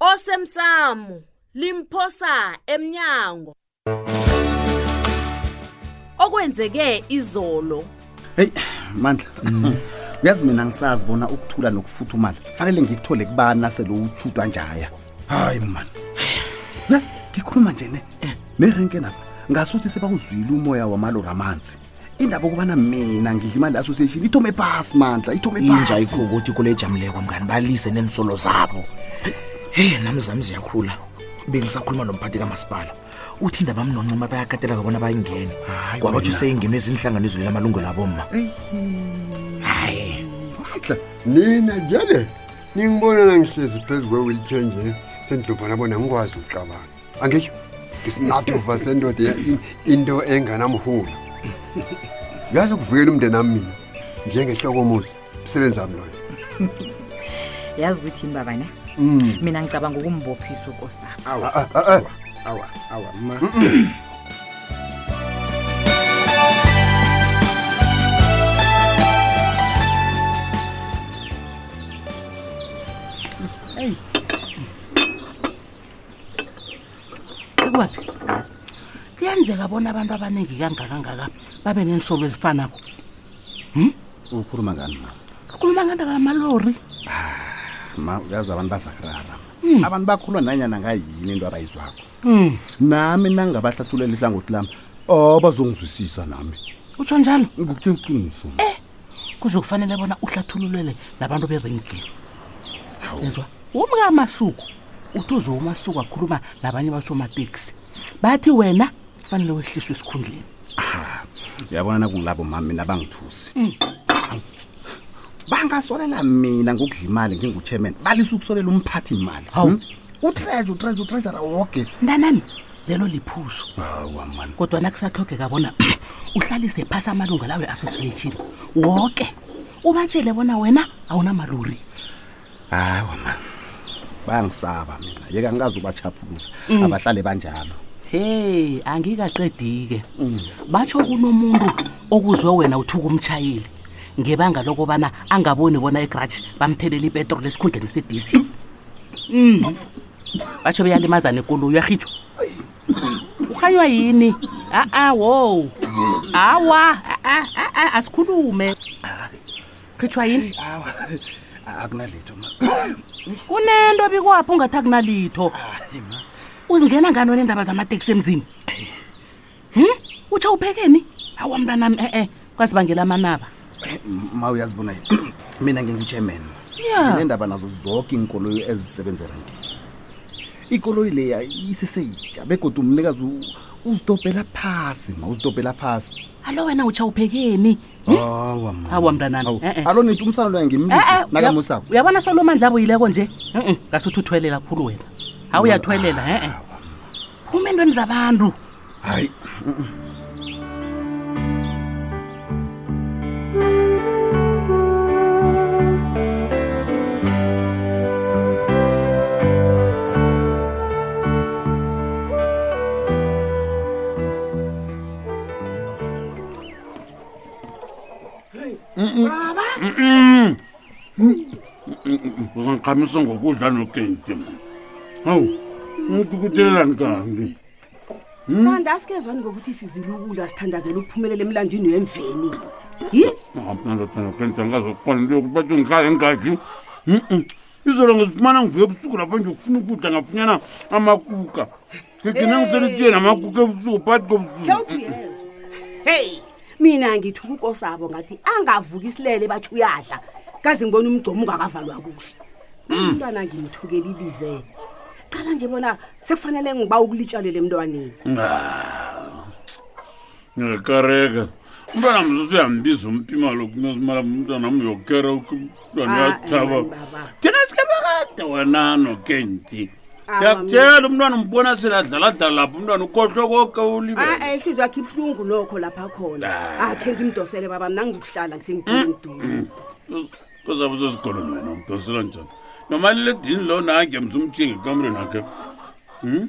osemsamo limphosa emnyango okwenzeke izolo heyi mandla mm. uyazi mina ngisazi bona ukuthula nokufuthumala fanele ngikuthole kubana selo utshudwa njaya hayi mani yazi ngikhuluma nje ne eh. nerenke nabo ngasuthi sebawuzwile umoya wamalori amanzi indaba okubana mina ngidla imali association ithome phasi mandla ithome inja phasi ikho ukuthi kule ejamileko mngani balise neensolo zabo heyi nami zami ziyakhula bengisakhuluma nomphathi kamasipala uthi indaba mnoncema bayakatelaka bona bayingene Hayi kwabatsho wena. seyingenwe ezinhlangano ezilwela amalungelo abomma hayi mandla nina njele ningibona nangihlezi phezu kwe-wheelchair nje sendlubhana bona ngikwazi ukucabanga angitsho ngisinathova sendoda ya- in- into enganamhula uyazi ukuvikela umndeni wami mina njengehlokomuzi msebenzi wami loyo yazi ukuthi yini baba ne Mm. mina ngicabanga ukumbophisa ukosapho awa Ah, ah, ah. awa awa ma kubaphi kuyenzeka bona abantu abaningi kangakangaka babe nensolo ezifanako hmm? ukhuluma ngani ma ukhuluma ngandaba yamalori ma uyazi abantu bazakurara hmm. abantu bakhulwa nanyana ngayini into abayizwako hmm. nami nangabahlathuleli ihlangothi lami o bazongizwisisa nami utsho njalo ngikuthiniqiniso e eh, kuzokufanele bona uhlathululele nabantu berenkini ezwa womkamasuku utoze umasuku akhuluma nabanye basomateksi bathi wena fanele wehliswe esikhundleni uyabona nakungilabo mama mina bangithusi Mm. bangasolela mina ngokudla imali nginguchairman balisa ukusolela umphathi imali hawu utreasure utreasure utreasure woke mntanami lelo liphuso hawa mani kodwa nakusatlhogeka bona uhlalise phasi amalunga lawe association woke ubatshele bona wena awunamalori hayi wama bangisaba mina yeka ngikazi ubachaphula Mm. abahlale banjalo he angikaqedike Mm. batsho kunomuntu okuzwe wena uthuka umtshayeli ngebanga lokobana angaboni bona egrage bamthelela ipetroli esikhundleni sedisi um batsho beyalimazana ekolo uyarhitshwa urhanywa yini a-a wo awa a-a, a-a, asikhulume khitshwa yini awa a- akunalitho ma kunento bikwaphi ungathi akunalitho Hayi, ma uzingena ngani wena indaba zamateksi emzini hm utsha uphekeni awa mntanami e-e kwazibangela amanaba Eh, m- ma uyazibona yini mina nginguchairman Ya. nendaba nazo zoke iinkoloyi ezisebenza erankini ikoloyi leya iseseyitsha begodwa umnikazi u- uzidobhela phasi ma uzidobhela phasi alo wena utsha uphekeni Hmm? awa mama. awa mntanami Awu, eh, eh. alo nithi umsana loya Eh, eh, ngimlise uya- nakamusako uyabona solo umandla abuyileko nje Mm-mm, ngasuthi uthwelela khulu wena hawu uyathwelela e-e phuma entweni zabantu hayi uzangikhamisa ngokudla nokenti hawu ngikukudelelani kanti hmm? kanti asikezwani ngokuthi sizile ukudla sithandazela ukuphumelela emlandwini wemveni yi ndodanokenti angazokukona into yokuthi bathi ngihlala engaji izolo ngizifumana ngivuye ebusuku lapho nje ukufuna ukudla ngafunyana amakuka ngigcina ngiselitiye namakuku ebusuku phakathi kobusuku khewuthi uyezwa heyi mina ngithi ukukosabo ngathi angavuki isilele bathi uyadla kazi ngibona umgcomo ungakavalwa kuhle umntwana ngimthukela ilize qala nje bona sekufanele ngiba ukulitshalele emntwaneni ngiyakareka umntwana mzuzu uyambiza umpima lokhu nasimala umntwana am yokera umntwana Ah, uyathaba amen, baba. thina sike bakade wanano kenti Ah, ndiyakutshela umntwana umbona seladlaladlala lapho umntwana ukhohlwe koke ulibe a ihliziyo yakhe ibuhlungu nokho lapha khona Ah. akhe ngimdosele baba mna ngizokuhlala ngisengidini kozabe usesikolweni wena umdosela njani nomaliledini lo nange mzumtshinga ekamreni akhe um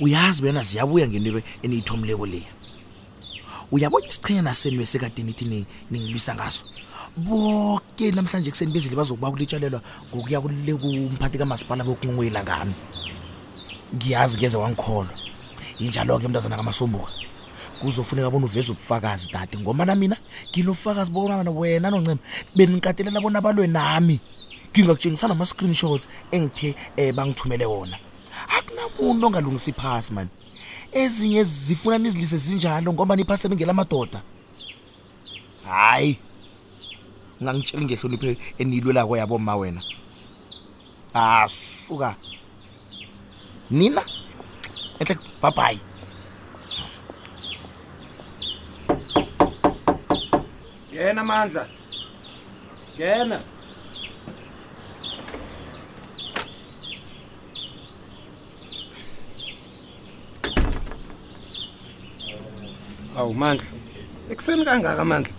uyazi wena ziyabuya ngento eniyithomileko leya uyabona isiqhenyana senu esekade nithi ningilwisa ngaso boke namhlanje kuseni bezile bazokuba kulitshalelwa ngokuya kule kumphathi kamasipala bokunqwela ngami ngiyazi ngeze wangikholwa yinjalo-ke mntazana kamasombuka kuzofuneka bona uveza ubufakazi dade ngomana mina nginofakazi bokonana wena noncema benikatelela bona balwe nami ngingakutshengisana ama-screenshots engithe um bangithumele wona akunamuntu ongalungisa iphasi mani ezinye zifuna nizilise zinjalo ngoba niphasi elingela amadoda hayi ungangitshela ingehlonipho eniyilwelako yaboma wena asuka ah, nina ehle babhayi ngena mandla ngena hawu mandla ekuseni kangaka mandla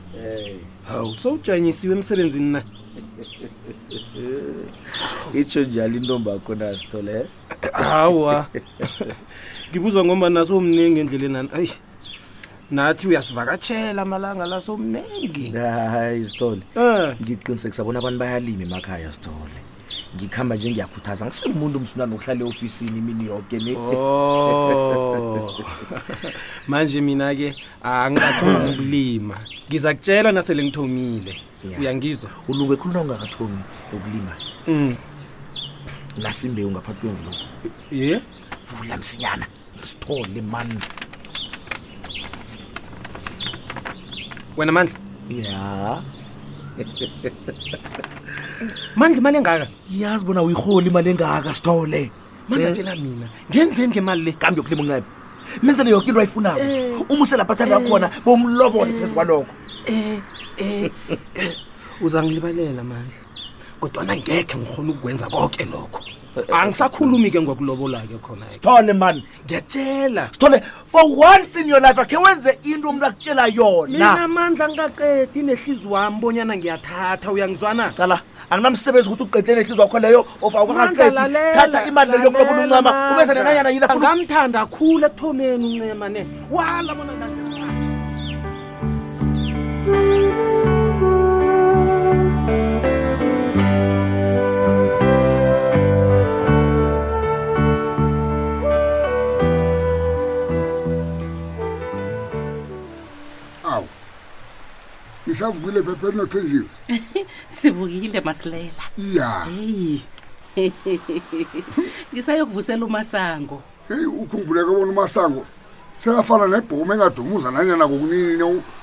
hawu sowujanyisiwe emsebenzini na itsho njalo intombi akho nasithole eh? hawa ngibuzwa ngomba naso umningi endleleni ani ayi nathi uyasivakatshela amalanga la somningi hayi sithole eh. ngiqinisekisa bona abantu bayalima emakhaya sithole ngikhamba nje ngiyakhuthaza ngisimuntu umsuna nokuhlala eofisini imini yoke ne oh. manje mina ke angiqathoma ukulima ngiza kutshela nasele ngithomile uyangizwa ulunge khuluma ungakathomi ukulima mm nasimbewu ngaphathi kwemvulo ye vula msinyana sithole mani wena mandla ya mandla imali engaka yazi bona uyiholi imali engaka sithole mandla Eh. tshela mina ngenzeni ngemali le kambi yokulima uncebe menzele yoke into ayifunako Eh. umuse lapha athanda Eh. khona bomlobole phezu kwalokho Eh, eh, eh, uzangilibalela mandla kodwana ngekhe ngirhona ukukwenza konke lokho angisakhulumi ke ngokulobola ke khona sithole mani ngiyatshela sithole for once in your life akhe wenze into umuntu akutshela yona mina amandla angikaqedi nehlizi wami bonyana ngiyathatha uyangizwana cala anginamsebenzi ukuthi uqedle nehlizi wakho leyo ofakaqedithatha imali leyo yokulobola uncema ubeze nenanyana yini angamthanda khulu ekuthomeni uncema ne wala bona nisavukile phepha elinothenjiwe sivukile masilela ya ngisayokuvusela umasango heyi ukhumbuleke bona umasango sekafana nebhomu engadumuza nanyana kokunini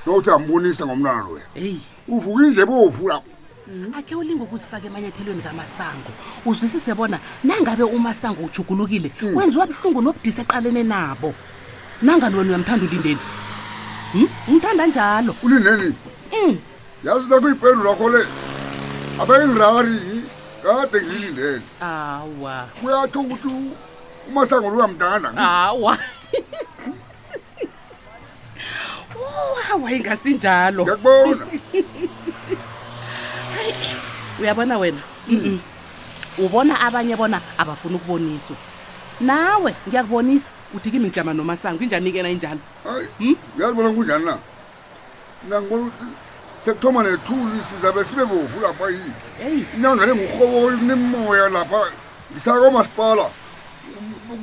nawuthi ambonisa ngomntwana loya heyi uvuka indle bovu lapho mm-hmm. akhe ulinga ukusifaka emanyathelweni kamasango uzwisise bona nangabe umasango ujugulukile mm. kwenziwa buhlungu nokudisa eqalene nabo nangani wena uyamthanda ulindeni hmm? ngithanda njalo ulindeni mm. yazi nakuyipendu lakho le abengirari kade ngilindele awa kuyatho ukuthi umasango lo uyamdana hawa Oh, hawa ingasinjalo ngiyakubona uyabona wena Mm-mm. ubona abanye bona abafuni ukuboniswa nawe ngiyakubonisa uthi kimi ngijama nomasango injani-ke na injalo hayi uyazibona kunjani na nangibona ukuthi sekuthoma nethuli sizabe sibe bovu lapha yini eyi inyanga le ngurhoboli kunemimoya lapha ngisakomasipala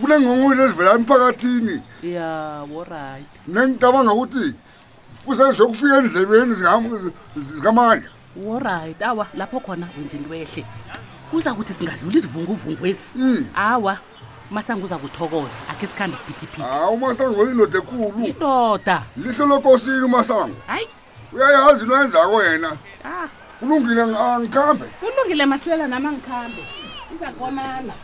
kunengongoyile ezivela emphakathini ya woryt nengicabanga ukuthi kusezokufika endlebeni zikam- zikamandla worit awa lapho khona wenza into ehle kuza kuthi singadlula izivunguvungwesi Hmm. awa masango uza kuthokoza akhe sikhambe isiphithiphithi hawu umasango yindoda ekulu indoda lihle lokosini umasango hayi uyayazi into ayenzako yena ah kulungile ang- angikhambe kulungile masilela nami angikhambe iza konana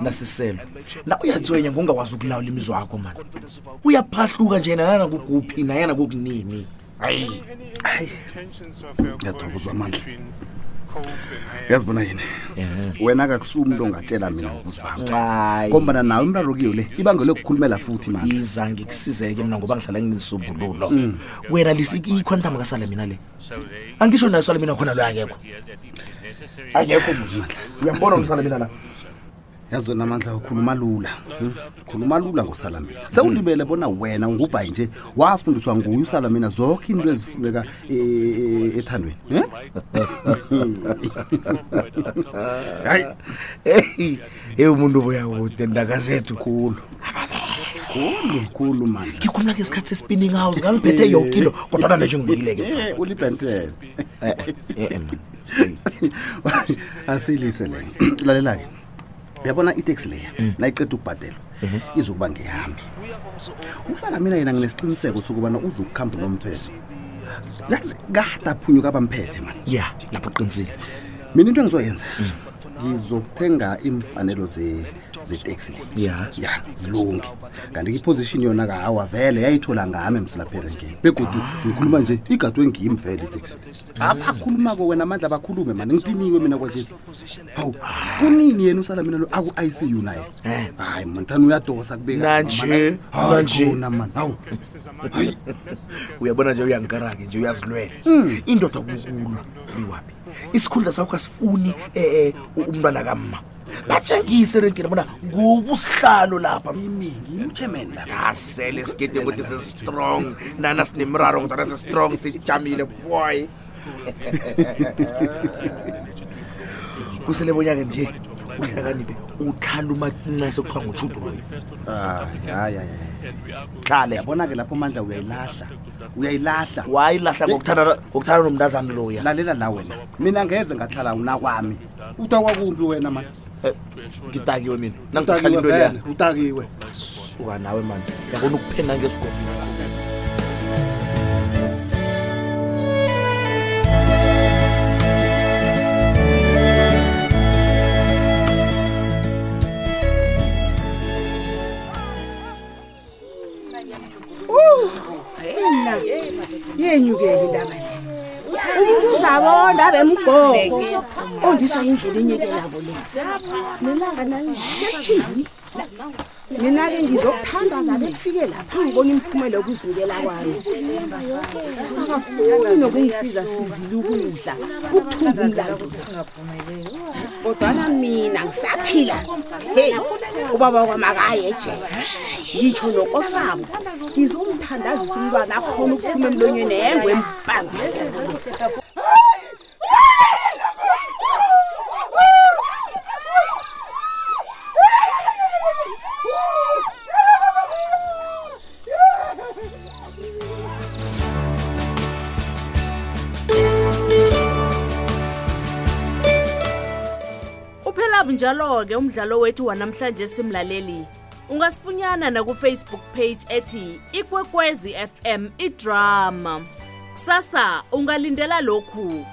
nasiselo na uyatswenya ngongakwazi ukulawula imizwa wakho mani uyaphahluka nje nayana kukuphi nayana kukunini hayi hayi ngiyathoba uzwa amandla uyazibona yini wena kakusuka umuntu ongatshela mina ngokuzibanga Hayi. ngombana nawe umraro kiyo le ibangelwe kukhulumela futhi manje iza ngikusizeke mina ngoba ngihlala nginesisombululo wena lisiyikhwantam kasale mina le angisho nayo salimina khona loyo akekho akekho muzudla uyambona umsalamina la yazi wena amandla ukhuluma lula hmm? khuluma lula ngosalamina sewulibele bona wena ungubhayi nje wafundiswa nguye usalamina zonke into ezifuneka e, e, e, ethandweni hmm? hayi eyi umuntu ubuya kude ntaka zethu khulu khulu khulu mani ngikhulula ngesikhathi sespinning house ngangiphethe yokilo kodwana nesho ngibuyileke Eh, ulibhentele asilise le lalela-ke uyabona iteksi leya nayiqeda ukubhadelwa izokuba ngeyami ukusala mina yena nginesiqiniseko sokubana uzokuhamba nomthetho yazi kade aphunyuka bamphethe mani ya lapho uqinisile mina into engizoyenza ngizokuthenga iimfanelo zeteksi le ya ya zilunge kanti iposition yona kahawa vele yayithola ngami msilaphelenkeni begodu ngikhuluma nje igadwe ngimi vele iteksi abakhulumako wena amandla bakhulume mani ngitiniwe mina kwajezi hawu kunini yena usala mina lo aku-i c u naye eh. hayi mantani uyadosa kubekanje manje mani hawu uyabona nje uyangikarake nje uyazilwela hmm. indoda kukulwa liwaphi isikhundla sakho asifuni eh, eh, umntwana kamma batshengise rengile bona ngukusihlalo lapha mimingimchairman asele sigide ukuthi sistrong nana sinemraro kodwana sistrong sijamile boy kusele bonyake nje udlakanile utlhala umancese okuthiwa ngutshudu loyo hayaya ah, hlale yabona-ke lapho mandla uyayilahla uyayilahla wayilahla ngokuthanda ngokuhlala nomntazana loya lalela la wena mina ngeze ngahlala unakwami utakwa kumbi wena mani eh, ngitakiwe mina nangitakiwe suka nawe mani yabona ukuphenda ngesigobisa yenyukeke indaba umuntu uzabonda abe mgogo ondiswa indlela enyekelako le nelanga nasekhini mina-ke ngizokuthandaza bekufike lapha ngibona imiphumela yokuzinikela kwami akafuni nokungisiza sizile ukudla ukuthumba umlando kodwana mina ngisaphila hey ubaba kwamakaye ejele yitsho nokosabo ngizomthandazisa umntwana akhona ukuphuma emlonyweni engwe mpambi uphelabu njalo-ke umdlalo wethu wanamhlanje simlaleli ungasifunyana nakufacebook page ethi ikwekwezi fm idrama kusasa ungalindela lokhu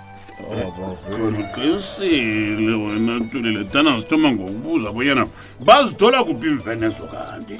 uqinisile wena tulile tana zithoma ngokubuza bonyana bazithola kuphi imvenezo kanti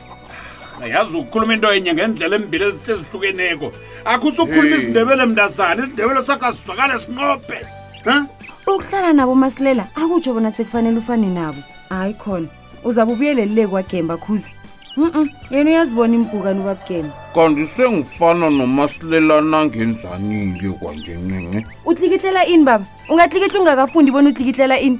yazi ukhuluma into enye ngendlela embili ezihlukeneko akho usukhuluma izindebele mndazana izindebele sakho azizwakale sinqophe ukuhlala nabo masilela akutsho bona sekufanele ufane nabo hayi khona uzabe ubuyelelile kwagemba khuzi um yena uyazibona imbhukani ubabugemba kanti sengifana nomasilelana ngenzanile kwanjencinci utlikihlela ini baba ungatlikihla ungakafundi bona utlikihlela ini